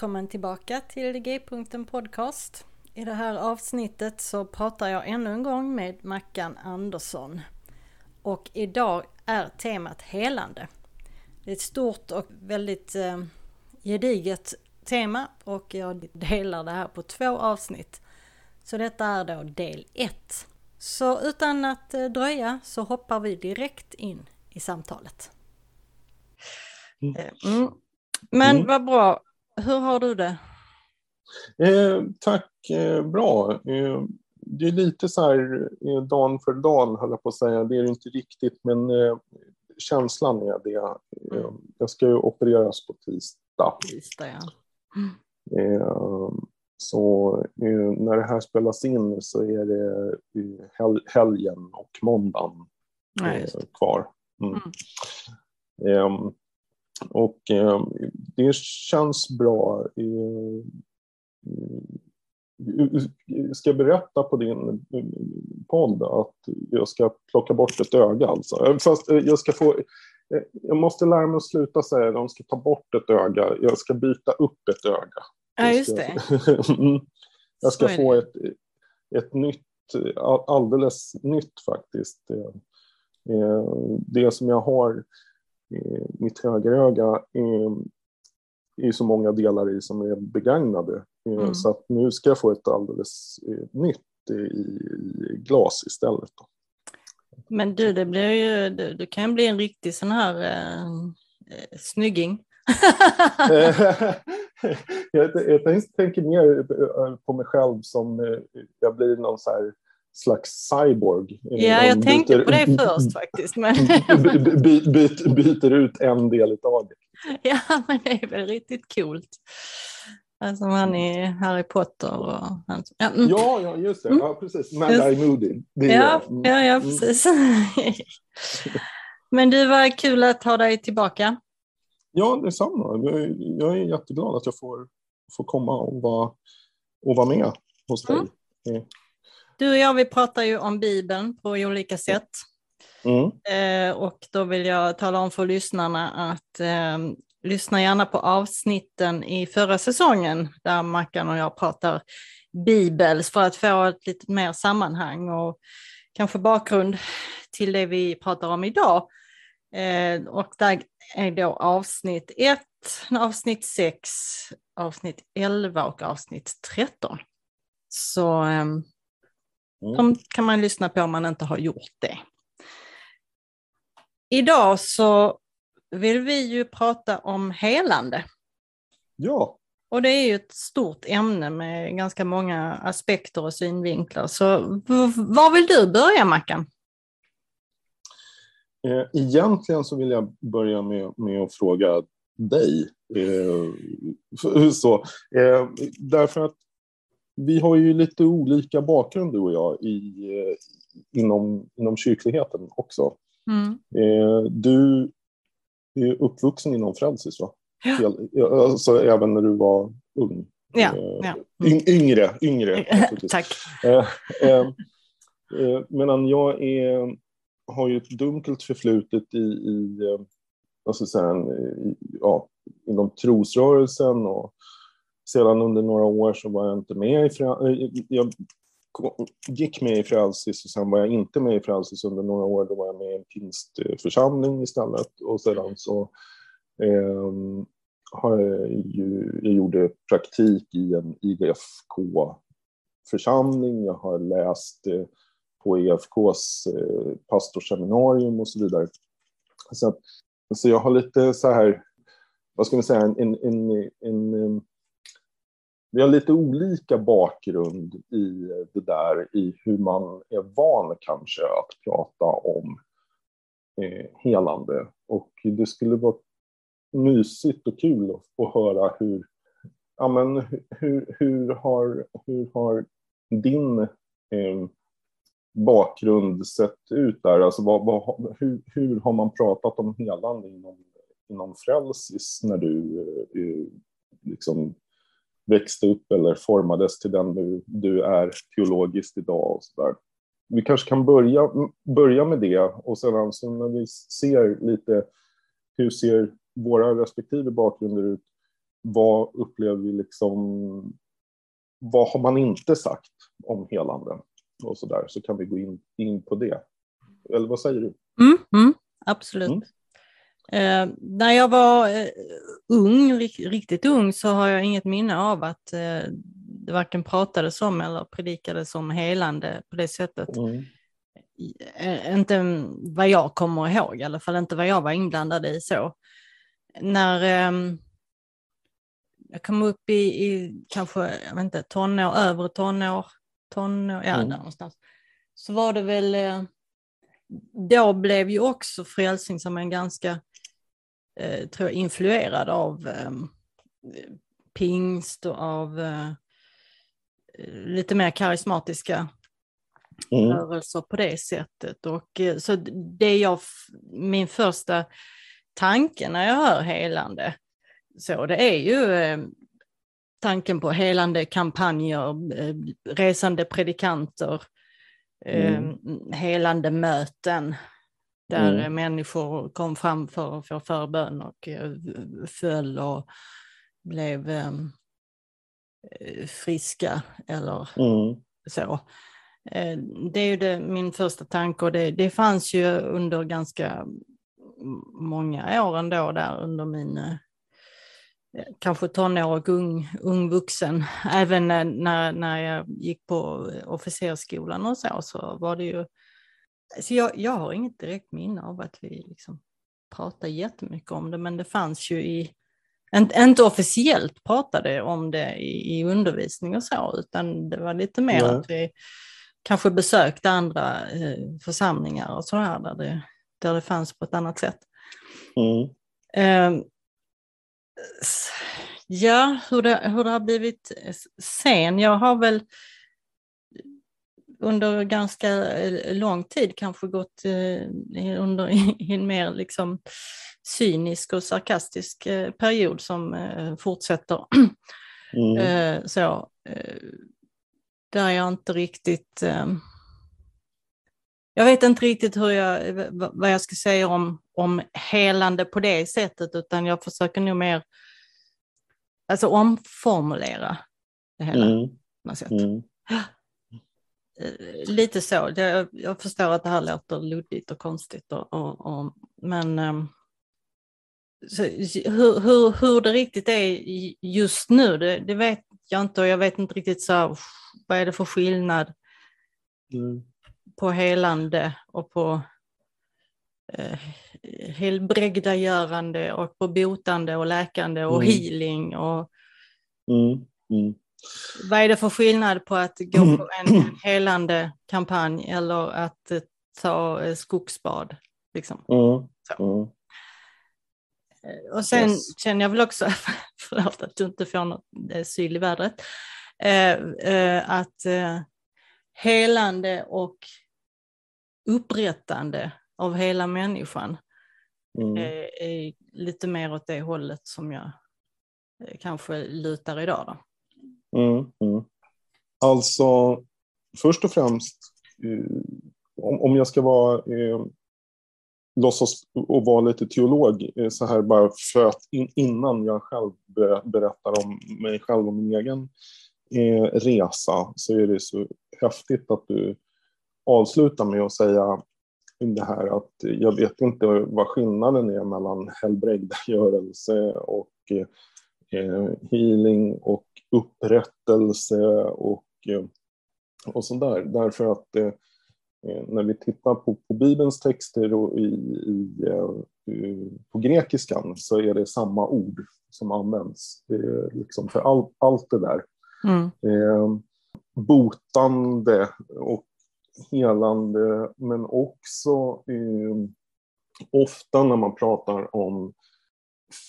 Välkommen tillbaka till G-punkten Podcast. I det här avsnittet så pratar jag ännu en gång med Mackan Andersson. Och idag är temat helande. Det är ett stort och väldigt eh, gediget tema och jag delar det här på två avsnitt. Så detta är då del 1. Så utan att eh, dröja så hoppar vi direkt in i samtalet. Mm. Eh, mm. Men mm. vad bra. Hur har du det? Eh, tack, eh, bra. Eh, det är lite så här eh, dan för dan, höll jag på att säga. Det är det inte riktigt, men eh, känslan är det. Eh, mm. Jag ska ju opereras på tisdag. Tisdag, ja. Mm. Så när det här spelas in så är det hel helgen och måndagen ja, kvar. Mm. Mm. Och det känns bra. Ska jag berätta på din podd att jag ska plocka bort ett öga alltså? Fast jag ska få... Jag måste lära mig att sluta säga att de ska ta bort ett öga. Jag ska byta upp ett öga. Ja, just det. Mm. jag ska få ett, ett nytt, alldeles nytt faktiskt. Det som jag har mitt högeröga är, är så många delar i som är begagnade. Mm. Så att nu ska jag få ett alldeles nytt i, i glas istället. Men du, det blir ju, du, du kan bli en riktig sån här eh, snygging. jag, jag tänker mer på mig själv som jag blir någon så här slags cyborg. Ja, jag tänkte byter, på det först faktiskt. Men... by, by, byter ut en del av det. Ja, men det är väl riktigt coolt. Alltså han är Harry Potter och han... Ja, mm. ja, ja, just det. Mm. Ja, precis. Mad-Eye Moody. ja, mm. ja, ja, precis. men du, var kul att ha dig tillbaka. Ja, detsamma. Jag är jätteglad att jag får, får komma och vara, och vara med hos dig. Du och jag, vi pratar ju om Bibeln på olika sätt. Mm. Eh, och då vill jag tala om för lyssnarna att eh, lyssna gärna på avsnitten i förra säsongen där Mackan och jag pratar Bibels för att få ett lite mer sammanhang och kanske bakgrund till det vi pratar om idag. Eh, och där är då avsnitt 1, avsnitt 6, avsnitt 11 och avsnitt 13. Så ehm, Mm. De kan man lyssna på om man inte har gjort det. Idag så vill vi ju prata om helande. Ja. Och det är ju ett stort ämne med ganska många aspekter och synvinklar. Så var vill du börja Mackan? Eh, egentligen så vill jag börja med, med att fråga dig. Eh, så, eh, därför att vi har ju lite olika bakgrund du och jag i, eh, inom, inom kyrkligheten också. Mm. Eh, du är uppvuxen inom Frälsis va? Ja. Alltså även när du var ung. Ja, eh, ja. Mm. Yngre, yngre. Tack. medan jag är, har ju ett dunkelt förflutet i, i ska jag säga, ja, inom trosrörelsen och sedan under några år så var jag inte med i... Frälsis. Eh, jag, gick med i Frälsis och sen var jag inte med i Frälsis under några år. Då var jag med i en pingstförsamling istället och sedan så eh, har jag, ju, jag gjorde praktik i en IGFK-församling. Jag har läst eh, på EFKs eh, pastorsseminarium och så vidare. Så, så jag har lite så här, vad ska man säga, en, en, en, en ehm, vi har lite olika bakgrund i det där, i hur man är van kanske att prata om eh, helande. Och det skulle vara mysigt och kul att, att höra hur, ja, men hur, hur, har, hur har din eh, bakgrund sett ut där? Alltså vad, vad, hur, hur har man pratat om helande inom, inom Frälsis när du eh, liksom växte upp eller formades till den du, du är teologiskt idag och så där. Vi kanske kan börja, börja med det och sedan så när vi ser lite hur ser våra respektive bakgrunder ut, vad upplever vi liksom, vad har man inte sagt om helande och så där, så kan vi gå in, in på det. Eller vad säger du? Mm, mm, absolut. Mm. Eh, när jag var eh, ung, riktigt ung, så har jag inget minne av att eh, det varken pratades om eller predikades om helande på det sättet. Mm. Eh, inte vad jag kommer ihåg, i alla fall inte vad jag var inblandad i så. När ehm, jag kom upp i, i kanske, jag vet inte, tonår, övre tonår, tonår, ja mm. där någonstans, så var det väl, eh, då blev ju också Frälsningsarmén ganska eh, tror jag, influerad av eh, pingst och av eh, lite mer karismatiska mm. rörelser på det sättet. Och, eh, så det jag, min första tanke när jag hör helande, så det är ju eh, tanken på helande kampanjer, eh, resande predikanter, mm. helande möten, där mm. människor kom fram för att få förbön och eh, föll och blev ehm, eh, friska eller mm. så. Eh, det är ju det, min första tanke och det, det fanns ju under ganska många år ändå där under min kanske tonår och ung, ung vuxen. Även när, när jag gick på officersskolan och så, så var det ju så jag, jag har inget direkt minne av att vi liksom pratade jättemycket om det, men det fanns ju i, inte officiellt pratade om det i, i undervisning och så, utan det var lite mer Nej. att vi kanske besökte andra eh, församlingar och sådär där det, där det fanns på ett annat sätt. Mm. Eh, ja, hur det, hur det har blivit sen. Jag har väl under ganska eh, lång tid kanske gått eh, under en mer liksom cynisk och sarkastisk eh, period som fortsätter. Mm. Så, där jag inte riktigt... Jag vet inte riktigt hur jag, vad jag ska säga om, om helande på det sättet, utan jag försöker nog mer alltså omformulera det hela. Mm. På något sätt. Mm. Eh, lite så. Jag, jag förstår att det här låter luddigt och konstigt, och, och, och men um, så, hur, hur, hur det riktigt är just nu, det, det, vet jag inte och jag vet inte riktigt så vad är det för skillnad mm. på helande och på eh, helbrägdagörande och på botande och läkande och mm. healing och mm. Mm. Vad är det för skillnad på att gå på en helande kampanj eller att eh, ta eh, skogsbad? Liksom? Mm. Mm. Eh, och sen yes. känner jag väl också, förlåt att du inte får något syl i vädret, att helande och upprättande av hela människan mm. är lite mer åt det hållet som jag kanske lutar idag. Då. Mm, mm. Alltså, först och främst, eh, om, om jag ska vara, eh, låtsas och vara lite teolog eh, så här bara för att in, innan jag själv berättar om mig själv och min egen eh, resa så är det så häftigt att du avslutar med att säga det här att jag vet inte vad skillnaden är mellan helbrägdagörelse och eh, healing och upprättelse och, eh, och sådär. Därför att eh, när vi tittar på, på Bibelns texter och i, i, på grekiskan så är det samma ord som används. Är liksom för all, allt det där. Mm. Eh, botande och helande, men också eh, ofta när man pratar om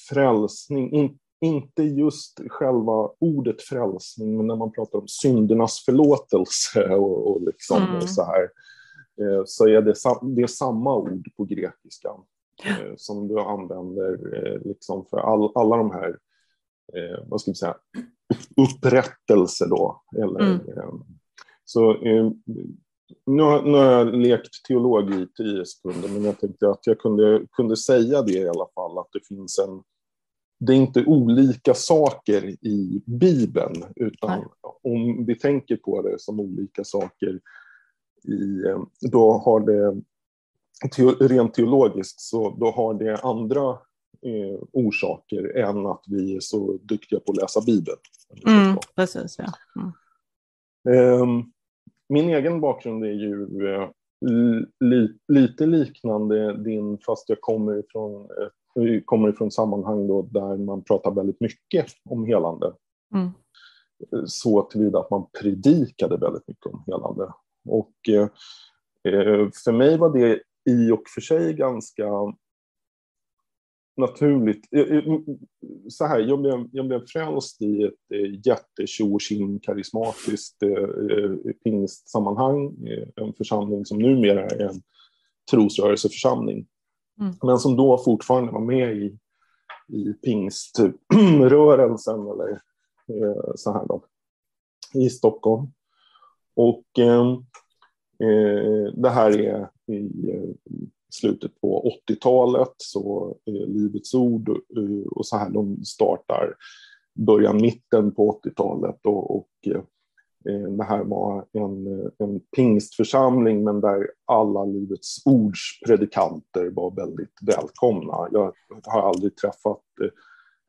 frälsning, in, inte just själva ordet frälsning, men när man pratar om syndernas förlåtelse och, och liksom mm. så här, eh, så är det, det är samma ord på grekiskan eh, som du använder eh, liksom för all, alla de här, vad ska vi säga, upprättelse då. Eller, mm. Så nu har, nu har jag lekt teolog i tio sekunder, men jag tänkte att jag kunde, kunde säga det i alla fall, att det finns en... Det är inte olika saker i Bibeln, utan Nej. om vi tänker på det som olika saker, i, då har det rent teologiskt, så då har det andra eh, orsaker än att vi är så duktiga på att läsa Bibeln. Mm, precis, ja. Mm. Um, min egen bakgrund är ju eh, li, lite liknande din, fast jag kommer ifrån, eh, kommer ifrån sammanhang då där man pratar väldigt mycket om helande. Mm. Så tillvida att man predikade väldigt mycket om helande. Och eh, för mig var det i och för sig ganska naturligt. Så här, jag blev, jag blev frälst i ett eh, jätte karismatiskt eh, pingstsammanhang. Eh, en församling som numera är en trosrörelseförsamling. Mm. Men som då fortfarande var med i, i pingströrelsen eller eh, så här då, i Stockholm. Och eh, eh det här är i eh, slutet på 80-talet, så eh, Livets Ord och, och så här, de startar början, mitten på 80-talet och, och eh, det här var en, en pingstförsamling men där alla Livets Ords predikanter var väldigt välkomna. Jag har aldrig träffat,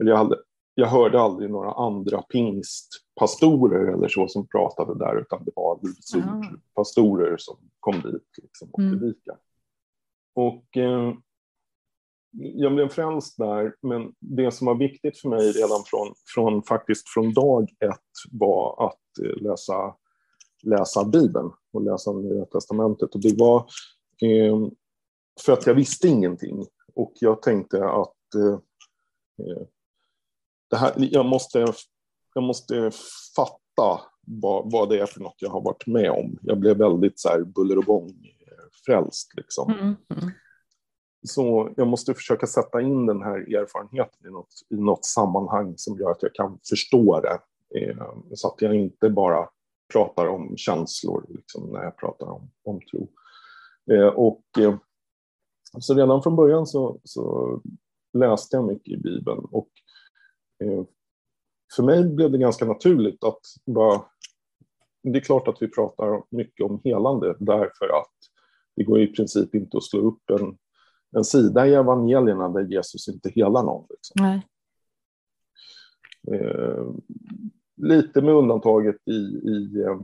eller jag, hade, jag hörde aldrig några andra pingstpastorer eller så som pratade där utan det var Livets Ords pastorer som kom dit liksom, och mm. predikade. Och eh, jag blev frälst där, men det som var viktigt för mig redan från, från, faktiskt från dag ett var att eh, läsa, läsa Bibeln och läsa Nya Testamentet. Och det var eh, för att jag visste ingenting. Och jag tänkte att eh, eh det här, jag, måste, jag måste fatta vad, vad det är för något jag har varit med om. Jag blev väldigt så här buller och bång eh, frälst. Liksom. Mm, mm. Så jag måste försöka sätta in den här erfarenheten i något, i något sammanhang som gör att jag kan förstå det. Eh, så att jag inte bara pratar om känslor liksom, när jag pratar om, om tro. Eh, och, eh, så redan från början så, så, läste jag mycket i Bibeln. Och, eh, för mig blev det ganska naturligt att bara... Det är klart att vi pratar mycket om helande därför att det går i princip inte att slå upp en, en sida i evangelierna där Jesus inte helar någon. Liksom. Eh, lite med undantaget i, i eh,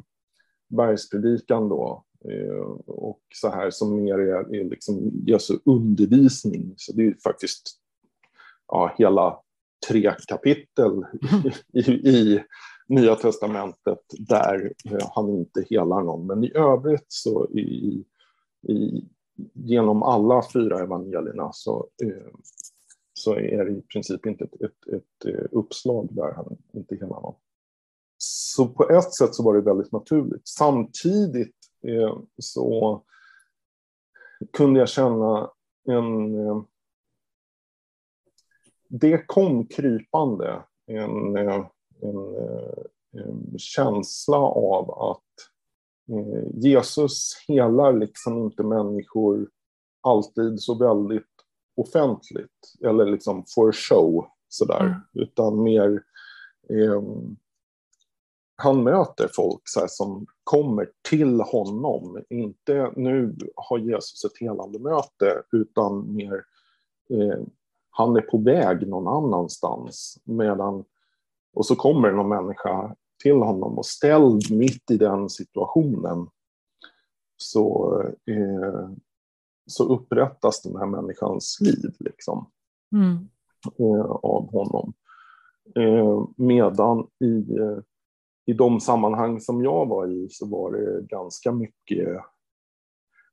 bergspredikan då. Eh, och så här som mer är, är liksom Jesu undervisning. Så det är faktiskt ja, hela tre kapitel i, i, i Nya Testamentet där eh, han inte helar någon. Men i övrigt så i, i, genom alla fyra evangelierna så, eh, så är det i princip inte ett, ett, ett eh, uppslag där han inte hela någon. Så på ett sätt så var det väldigt naturligt. Samtidigt eh, så kunde jag känna en... Det kom krypande en, en, en känsla av att Eh, Jesus helar liksom inte människor alltid så väldigt offentligt eller liksom for show sådär, mm. utan mer eh, han möter folk så här, som kommer till honom. Inte nu har Jesus ett helande möte utan mer eh, han är på väg någon annanstans. Medan, och så kommer någon människa till honom och ställd mitt i den situationen så, eh, så upprättas den här människans liv liksom, mm. eh, av honom. Eh, medan i, eh, i de sammanhang som jag var i så var det ganska mycket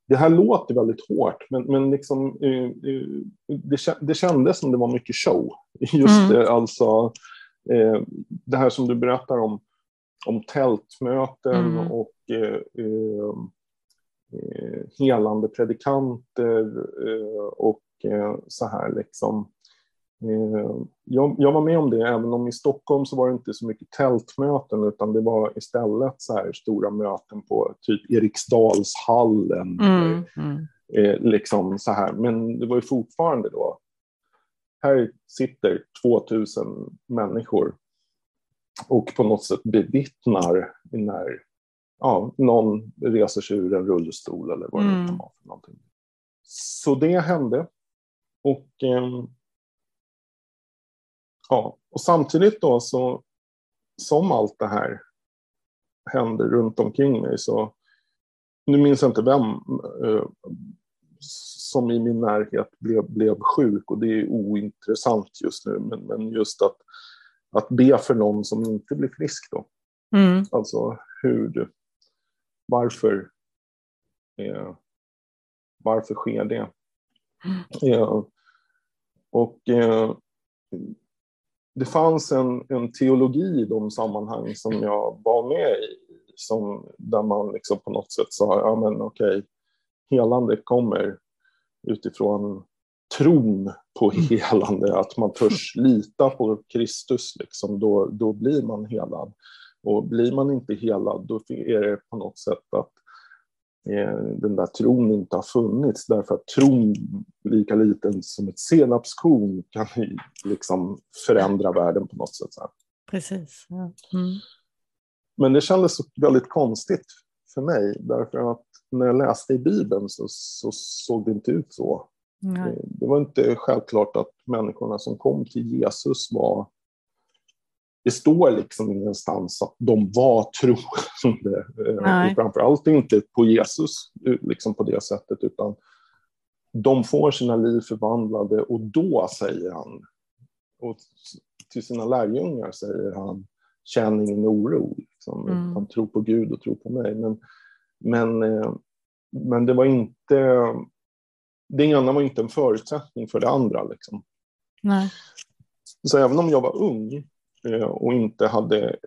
det här låter väldigt hårt, men, men liksom, eh, eh det, det kändes som det var mycket show. Just mm. alltså, eh, det här som du berättar om, om tältmöten mm. och eh, eh, eh helande predikanter och så här liksom. Jag, jag, var med om det, även om i Stockholm så var det inte så mycket tältmöten utan det var istället så här stora möten på typ Eriksdalshallen. Mm, mm. Liksom så här. Men det var ju fortfarande då, här sitter 2000 människor och på något sätt bevittnar när ja, någon reser sig ur en rullstol eller vad det mm. kan vara för någonting. Så det hände. Och eh, ja, och samtidigt då så som allt det här händer runt omkring mig så nu minns jag inte vem eh, som i min närhet blev, blev sjuk och det är ointressant just nu men, men just att, att be för någon som inte blir frisk då. Mm. Alltså hur, varför, eh, varför sker det? Mm. Eh, och eh, det fanns en, en teologi i de sammanhang som jag var med i, som, där man liksom på något sätt sa, ja men okej, helande kommer utifrån tron på mm. helande, att man törs lita på Kristus, liksom, då, då blir man helad. Och blir man inte helad, då är det på något sätt att Eh, den där tron inte har funnits därför att tron lika liten som ett senapskorn kan liksom förändra världen på något sätt. Precis. Ja. Mm. Men det kändes väldigt konstigt för mig därför att när jag läste i Bibeln så, så såg det inte ut så. Mm. Det var inte självklart att människorna som kom till Jesus var det står liksom ingenstans att de var troende. Eh, framförallt inte på Jesus eh, liksom på det sättet, utan de får sina liv förvandlade och då säger han, och till sina lärjungar säger han, känn ingen oro. Liksom. Mm. Han tror på Gud och tror på mig. Men, men, eh, men det var inte, det ena var inte en förutsättning för det andra. Liksom. Nej. Så även om jag var ung Eh, och inte hade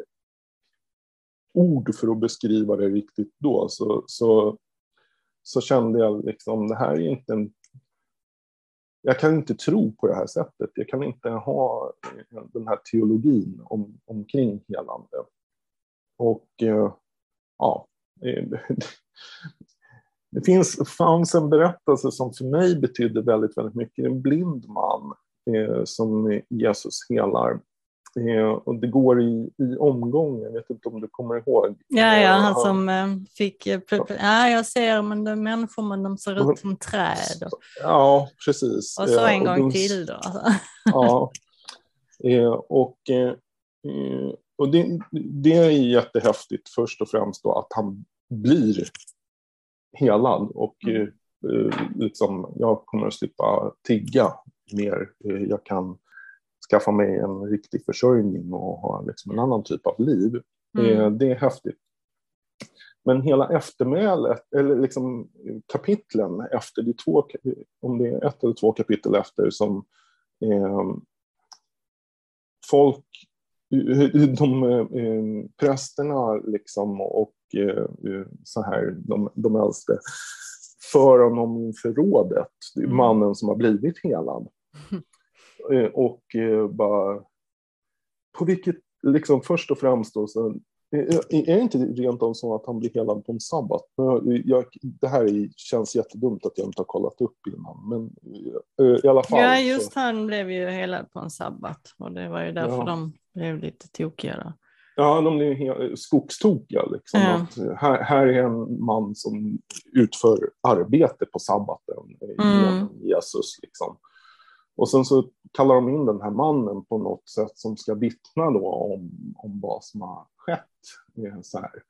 ord för att beskriva det riktigt då så, så, så kände jag liksom det här är inte en jag kan inte tro på det här sättet. Jag kan inte ha den här teologin om, omkring helande. Och eh, ja, det finns, fanns en berättelse som för mig betydde väldigt, väldigt mycket. En blind man eh, som Jesus helar. Eh, och det går i, i omgång, jag vet inte om du kommer ihåg? Ja, ja han som eh, fick, eh, ja jag ser men är människor men de ser ut som träd. Och, ja, precis. Och så en gång och till då. Ja, och, och det, det är jättehäftigt först och främst då att han blir helad och mm. liksom, jag kommer att slippa tigga mer. Jag kan skaffa mig en riktig försörjning och ha liksom en annan typ av liv. Mm. Eh, det är häftigt. Men hela eftermälet, eller liksom kapitlen efter, det två, om det är ett eller två kapitel efter som eh, folk, de eh, prästerna liksom och eh, så här, de, de äldste, för honom inför rådet, mm. mannen som har blivit helad. Eh, och eh, bara... På vilket, liksom först och främst då, så, eh, är det inte rent av så att han blir helad på en sabbat? Jag, det här är, känns jättedumt att jag inte har kollat upp innan, men i alla fall. Ja, just så. han blev ju helad på en sabbat och det var ju därför ja. de blev lite tokiga. Ja, de blir skogstokiga. Liksom. Ja. Att här, här är en man som utför arbete på sabbaten Mm. genom Jesus. Liksom. Och sen så kallar de in den här mannen på något sätt som ska vittna då om, om vad som har skett. Eh, Så här.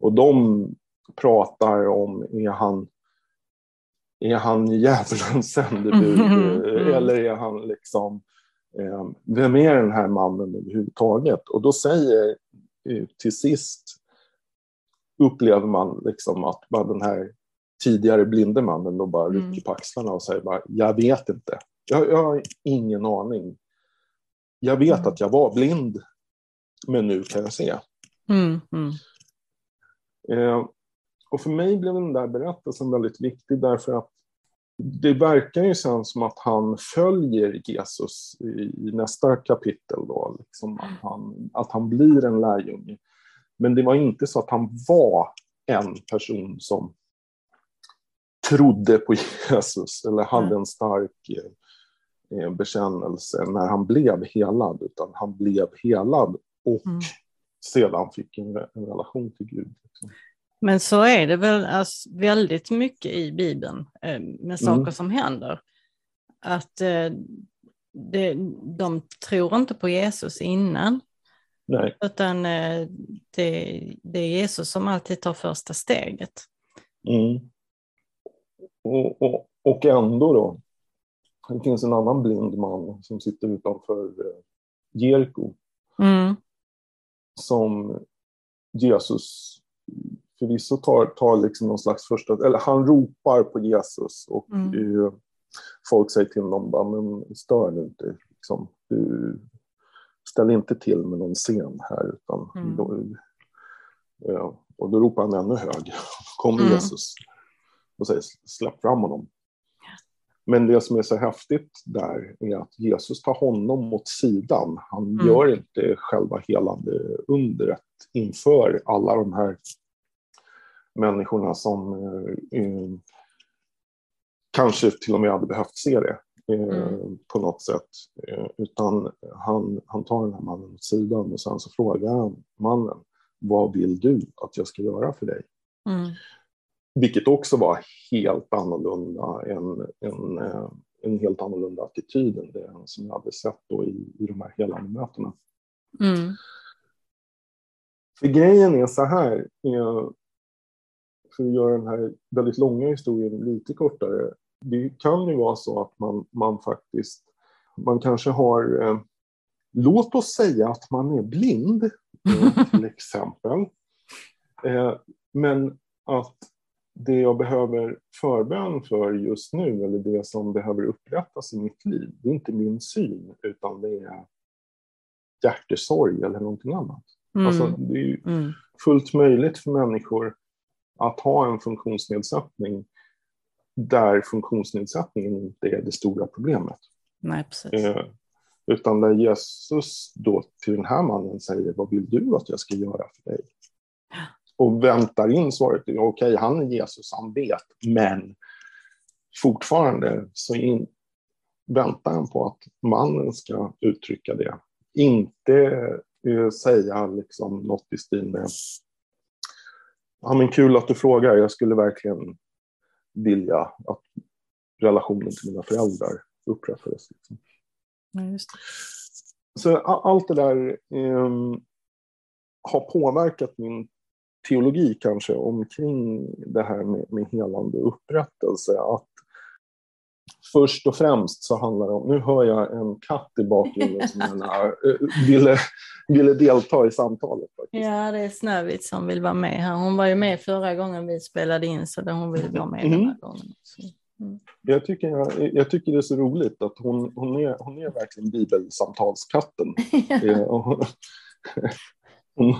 Och de pratar om, är han, är han djävulens sändebud? Mm. eh, Eller är han liksom, eh, vem är den här mannen överhuvudtaget? Och då säger eh, till sist, upplever man liksom att bara den här tidigare blinde mannen då bara Mm. rycker på axlarna och säger bara, jag vet inte. Jag, jag har ingen aning. Jag vet Mm. att jag var blind, men nu kan jag se. Mm, mm, Eh, och för mig blev den där berättelsen väldigt viktig därför att det verkar ju sen som att han följer Jesus i, i nästa kapitel. Då, liksom att, han, att han blir en lärjunge. Men det var inte så att han var en person som trodde på Jesus eller hade Mm. en stark eh, eh, bekännelse när han blev helad, utan han blev helad och Mm. sedan fick en, en relation till Gud. Liksom. Men så är det väl alltså, väldigt mycket i Bibeln eh, med saker Mm. som händer. Att eh, det, de tror inte på Jesus innan, Nej. utan eh, det, det är Jesus som alltid tar första steget. Mm. Och, och, och ändå då, det finns en annan blind man som sitter utanför Jeriko Mm, som Jesus förvisso tar, tar liksom någon slags första, eller han ropar på Jesus och Mm. eh, folk säger till honom bara, men stör nu inte, liksom, du ställ inte till med någon scen här utan Mm. då, eh, och då ropar han ännu högre, kommer Mm. Jesus och säger släpp fram honom. Men det som är så häftigt där är att Jesus tar honom åt sidan. Han Mm. gör inte själva helande undret inför alla de här människorna som eh, eh, kanske till och med hade behövt se det eh, Mm. på något sätt. Eh, utan han, han tar den här mannen åt sidan och sen så frågar han mannen, vad vill du att jag ska göra för dig? mm, Vilket också var helt annorlunda, en, en, eh, en helt annorlunda attityd än det som jag hade sett då i, i de här helande mötena. mm, För grejen är så här, för att göra den här väldigt långa historien lite kortare. Det kan ju vara så att man, man faktiskt, man kanske har, eh, låt oss säga att man är blind eh, till exempel. Eh, men att det jag behöver förbön för just nu, eller det som behöver upprättas i mitt liv, det är inte min syn, utan det är hjärtesorg eller någonting annat. mm, Alltså, det är ju mm, fullt möjligt för människor att ha en funktionsnedsättning där funktionsnedsättningen inte är det stora problemet. Nej, precis. Eh, utan där Jesus då till den här mannen säger, vad vill du att jag ska göra för dig? Och väntar in svaret, okej, okay, han är Jesus, han vet, men fortfarande så in, väntar han på att mannen ska uttrycka det. Inte eh, säga liksom något i stil med, ja men kul att du frågar, jag skulle verkligen vilja att relationen till mina föräldrar upprättades. Liksom. Ja, just det. Så allt det där eh, har påverkat min teologi kanske omkring det här med, med helande upprättelse. Att först och främst så handlar det om, nu hör jag en katt i bakgrunden som gärna eh, ville, ville delta i samtalet. Faktiskt. Ja, det är Snövit som vill vara med här. Hon var ju med förra gången vi spelade in så hon vill vara med den här Mm. gången. också. Jag, tycker, jag, jag tycker det är så roligt att hon, hon, är, hon är verkligen bibelsamtalskatten. Hon, hon,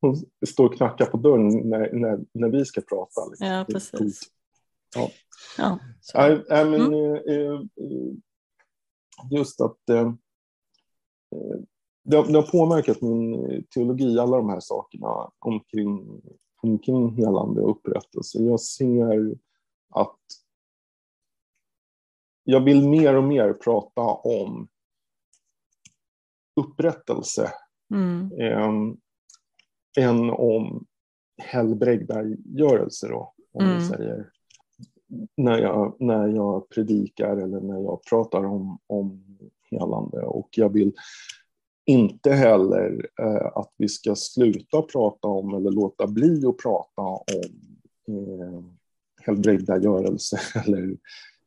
hon står och knackar på dörren när, när, när vi ska prata. Liksom. Ja, precis. Coolt. Ja, så. Nej, nej, men, Mm. eh, eh, eh, just att eh, eh, det, har, det har påverkat min eh, teologi, alla de här sakerna omkring, omkring helande och upprättelse. Jag ser att jag vill mer och mer prata om upprättelse Mm. Ehm, än om helbrägdagörelse då, om mm. vi säger. När jag, när jag predikar eller när jag pratar om, om helande. Och jag vill inte heller eh, att vi ska sluta prata om eller låta bli att prata om eh, helbrägdagörelse eller,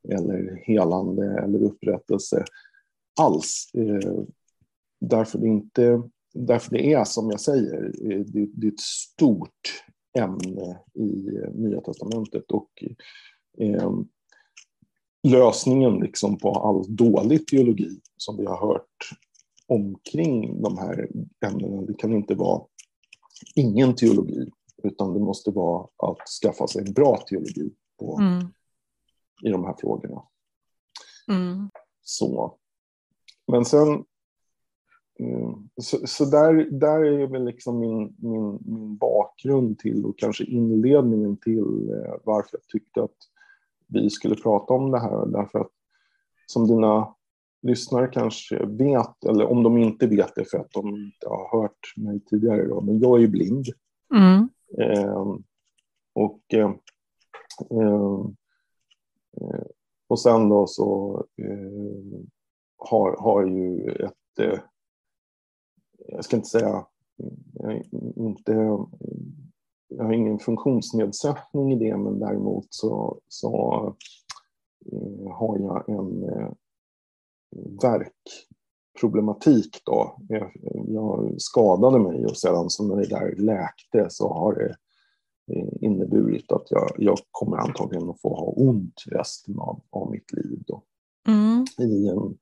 eller helande eller upprättelse alls. Eh, därför, det inte, därför det är som jag säger, eh, det, det är ett stort ämne i eh, Nya Testamentet. Och, eh, lösningen liksom på all dålig teologi som vi har hört omkring de här ämnena. Det kan inte vara ingen teologi, utan det måste vara att skaffa sig en bra teologi på, mm. i de här frågorna. Mm. Så. Men sen, eh, så, så, där, där är väl liksom min, min, min bakgrund till och kanske inledningen till eh, varför jag tyckte att vi skulle prata om det här. Därför att som dina lyssnare kanske vet, eller om de inte vet det för att de inte har hört mig tidigare, då, men jag är ju blind. Mm. Eh, och, eh, eh, och sen då så eh, har, har ju ett, eh, jag ska inte säga, inte, jag har ingen funktionsnedsättning i det, men däremot så, så eh, har jag en verkproblematik då. Jag, jag skadade mig och sedan som det där läkte så har det inneburit att jag, jag kommer antagligen att få ha ont resten av, av mitt liv då. Mm. I en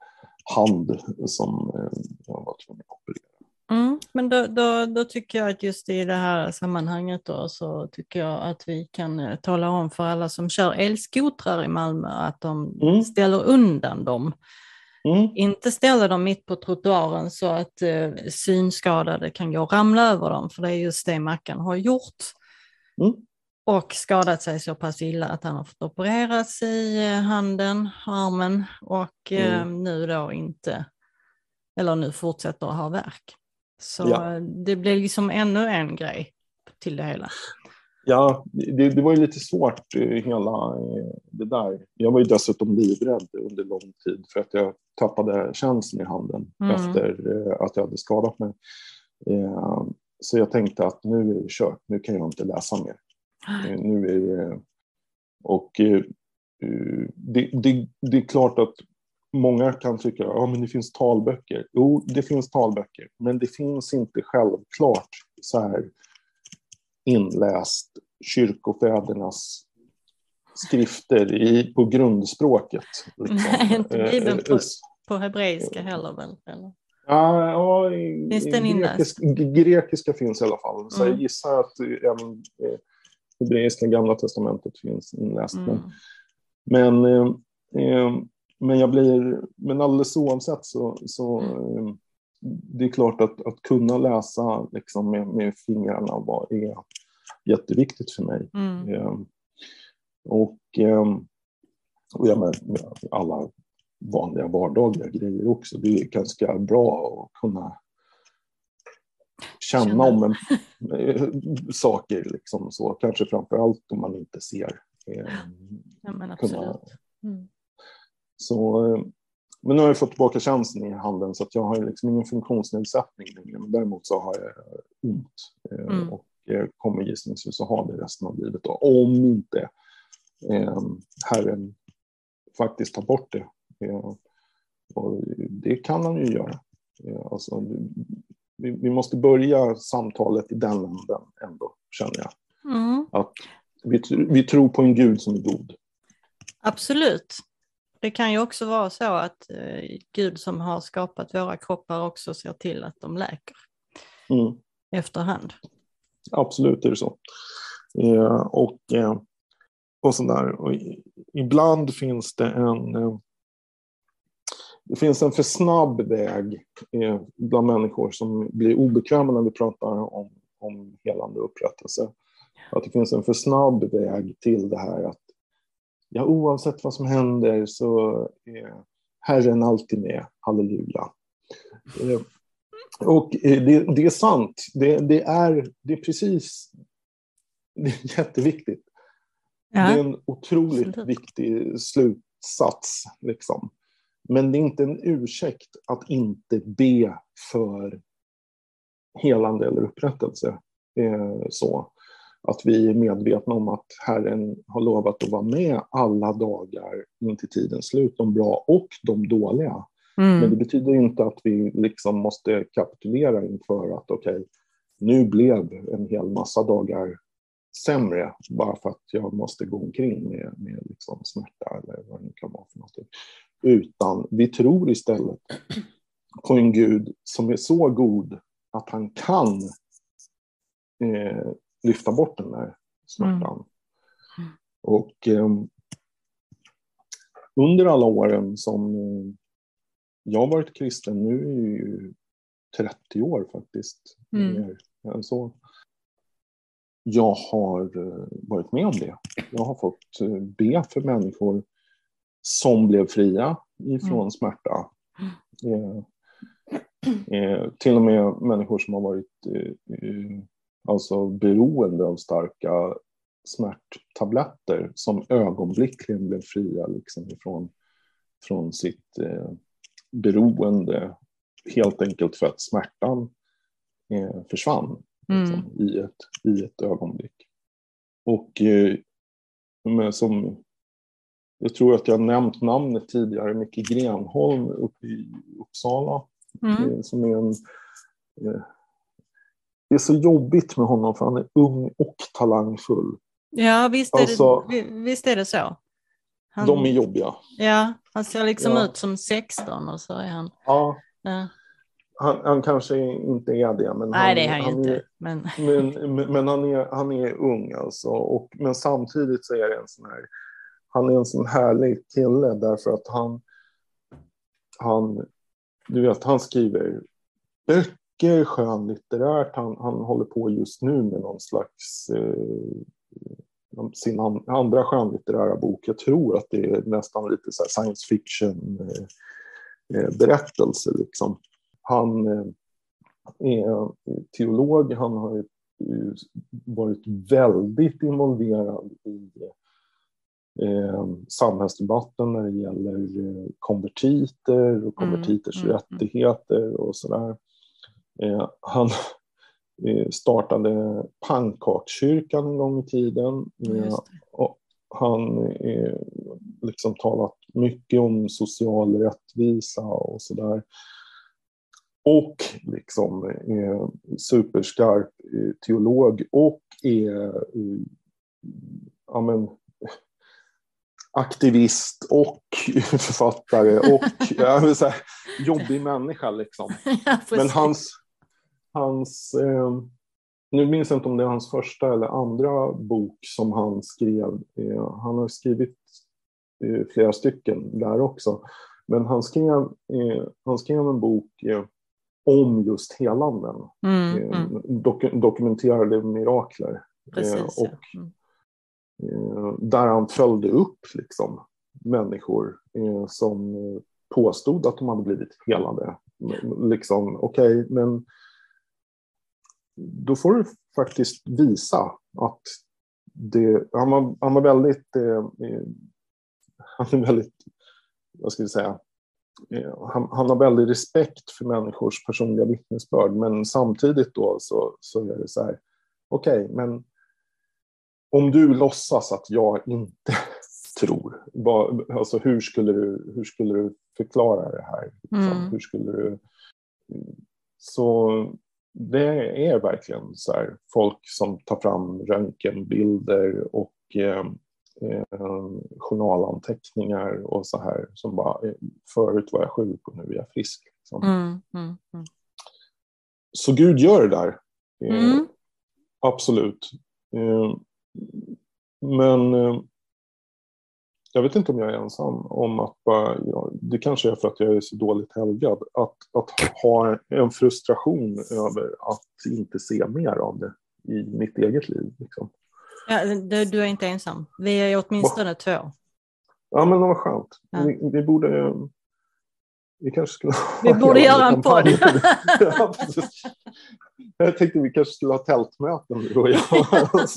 hand som eh, jag var tvungen att operera. Mm, men då, då, då, tycker jag att just i det här sammanhanget då, så tycker jag att vi kan eh, tala om för alla som kör elskotrar i Malmö att de mm. ställer undan dem. Mm. Inte ställer dem mitt på trottoaren så att eh, synskadade kan gå och ramla över dem, för det är just det Mackan har gjort. Mm. Och skadat sig så pass illa att han har fått opereras i eh, handen, armen och eh, mm. nu då inte, eller nu fortsätter att ha värk. Så ja. det blir liksom ännu en grej till det hela. Ja, det, det, var ju lite svårt eh, hela det där. Jag var ju dessutom livrädd under lång tid för att jag tappade känslan i handen mm. efter att jag hade skadat mig. Så jag tänkte att nu är det kört, nu kan jag inte läsa mer. Nu är det, och det, det, det är klart att många kan tycka att ja, det finns talböcker. Jo, det finns talböcker, men det finns inte självklart så här inläst kyrkofädernas skrifter i, på grundspråket. Liksom. Nej, inte Bibeln på, på hebreiska heller väl? Eller? Ja, ja finns den grekisk, grekiska finns i alla fall. Så mm. jag gissar att även eh, hebreiska gamla testamentet finns inläst. Mm. Men, men, eh, eh, men jag blir, men alldeles oavsett så, så mm. eh, det är klart att, att kunna läsa liksom med, med fingrarna var, är jätteviktigt för mig. Mm. Eh, och, eh, och ja, med alla vanliga vardagliga grejer också. Det är ganska bra att kunna känna om en, eh, saker. Liksom så. Kanske framför allt om man inte ser. Eh, ja, men. Kunna, mm. Så, eh, men nu har jag fått tillbaka känslan i handen så att jag har liksom ingen funktionsnedsättning längre. Men däremot så har jag ont eh, mm. och eh, kommer gissningsvis att ha det resten av livet. Då, om inte eh, Herren faktiskt tar bort det. Eh, och det kan han ju göra. Alltså, vi, vi, måste börja samtalet i den änden ändå, känner jag. Mm. Att vi, vi tror på en Gud som är god. Absolut. Det kan ju också vara så att eh, Gud som har skapat våra kroppar också ser till att de läker mm. efterhand. Absolut är det så. Eh, och, eh, och sådär. Och ibland finns det en eh, det finns en för snabb väg eh, bland människor som blir obekväma när vi pratar om, om helande upprättelse. Att det finns en för snabb väg till det här att ja, oavsett vad som händer så är Herren alltid med, halleluja. Eh, Och eh, det, det är sant. Det, det, är, det är precis... Det är jätteviktigt. Ja. Det är en otroligt Absolut. viktig slutsats. Liksom. Men det är inte en ursäkt att inte be för helande eller upprättelse. Eh, så att vi är medvetna om att Herren har lovat att vara med alla dagar in till tidens slut, de bra och de dåliga. Mm. Men det betyder inte att vi liksom måste kapitulera inför att okej, okay, nu blev en hel massa dagar sämre bara för att jag måste gå omkring med, med liksom smärta eller vad det nu kan vara för något. Utan vi tror istället på en Gud som är så god att han kan eh, lyfta bort den där smärtan. Mm. Och eh, under alla åren som eh, jag har varit kristen, nu är det ju 30 år faktiskt, mm. mer än så. Jag har eh, varit med om det. Jag har fått eh, be för människor som blev fria ifrån mm. smärta. Eh, eh, till och med människor som har varit eh, alltså beroende av starka smärttabletter som ögonblickligen blev fria liksom ifrån från sitt eh, beroende helt enkelt för att smärtan eh, försvann liksom, mm. i, ett, i ett ögonblick. Och eh, som jag tror att jag nämnt namnet tidigare, Micke Grenholm uppe i Uppsala. Mm. Eh, som är en eh, det är så jobbigt med honom för han är ung och talangfull. Ja, visst är, alltså, det, visst är det så. Han, de är jobbiga. Ja, han ser liksom ja. ut som 16 och så är han... Ja. ja. Han, han, kanske inte är det. Men Nej, han, det är han, han inte. Är, men, men, men, han, är, han är ung alltså. Och, men samtidigt så är det en sån här... Han är en sån härlig kille därför att han... Han, du vet, han skriver böcker mycket skönlitterärt. Han, han håller på just nu med någon slags eh, sin an, andra skönlitterära bok. Jag tror att det är nästan lite så science fiction eh, eh, berättelse. Liksom. Han eh, är teolog. Han har varit väldigt involverad i eh, samhällsdebatten när det gäller eh, konvertiter och konvertiters mm, mm, mm. rättigheter och sådär. Eh, han eh, startade Pannkakskyrkan en gång i tiden. Eh, och han eh, liksom talat mycket om social rättvisa och sådär. Och liksom eh, superskarp eh, teolog och är eh, ja, men, aktivist och författare och ja, så här, jobbig människa. Liksom. Men hans, hans eh, nu minns jag inte om det är hans första eller andra bok som han skrev. Eh, han har skrivit eh, flera stycken där också. Men han skrev, eh, han skrev en bok eh, om just helanden. Mm, eh, mm. Dok dokumenterade mirakler. Precis, och, ja. mm. Där han följde upp liksom, människor som påstod att de hade blivit helade. Liksom, Okej, okay, men då får du faktiskt visa att det, han, var, han var väldigt, eh, eh han är väldigt, vad ska vi säga, eh, han, han, har väldigt respekt för människors personliga vittnesbörd, men samtidigt då så, så är det så här, okej, okay, men om du låtsas att jag inte tror, vad, alltså hur skulle, du, hur skulle du förklara det här? Liksom? Mm. Hur skulle du... Så det är verkligen så här, folk som tar fram röntgenbilder och eh, eh, journalanteckningar och så här som bara, eh, förut var jag sjuk och nu är jag frisk. Liksom. Mm, mm, mm. Så Gud gör det där. Eh, mm. absolut. Eh, men jag vet inte om jag är ensam om att bara, ja, det kanske är för att jag är så dåligt helgad, att, att ha en frustration över att inte se mer av det i mitt eget liv. Liksom. Ja, du, är inte ensam. Vi är åtminstone Va? två. Ja, men vad skönt. Ja. Vi, vi, borde... vi kanske skulle Vi borde göra en podd. ja, jag tänkte vi kanske skulle ha tältmöten du och jag.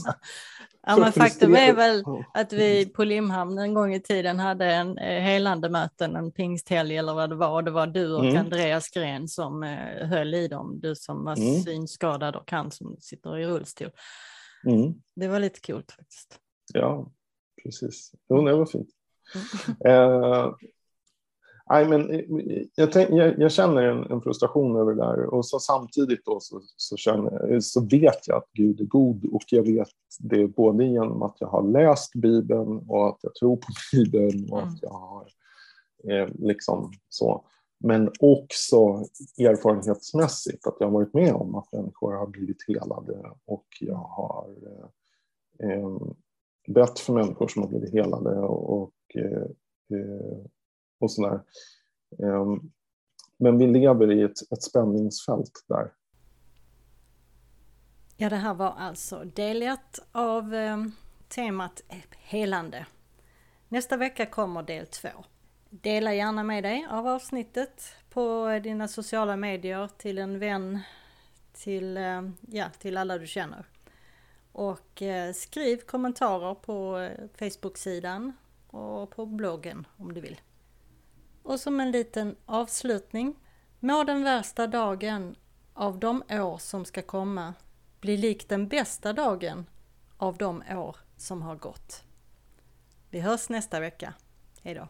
Ja, men faktum är väl att vi på Limhamn en gång i tiden hade en eh, helande möten, en pingsthelg eller vad det var. Och det var du och mm. Andreas Gren som eh, höll i dem. Du som var mm. synskadad och han som sitter i rullstol. Mm. Det var lite coolt faktiskt. Ja, precis. Jo, det var fint. Mm. eh, Nej, men eh, jag, tänk, jag, jag känner en, en, frustration över det där och så samtidigt då så, så, känner, så vet jag att Gud är god och jag vet det både genom att jag har läst Bibeln och att jag tror på Bibeln och att mm. jag har eh, liksom så. Men också erfarenhetsmässigt att jag har varit med om att människor har blivit helade och jag har eh, eh bett för människor som har blivit helade och eh, eh och sådär. Ehm, men vi lever i ett, ett spänningsfält där. Ja, det här var alltså del ett av ehm, temat helande. Nästa vecka kommer del två. Dela gärna med dig av avsnittet på dina sociala medier till en vän, till, ehm, ja, till alla du känner. Och eh, skriv kommentarer på eh, Facebook-sidan och på bloggen om du vill. Och som en liten avslutning. Må den värsta dagen av de år som ska komma bli lik den bästa dagen av de år som har gått. Vi hörs nästa vecka. Hejdå!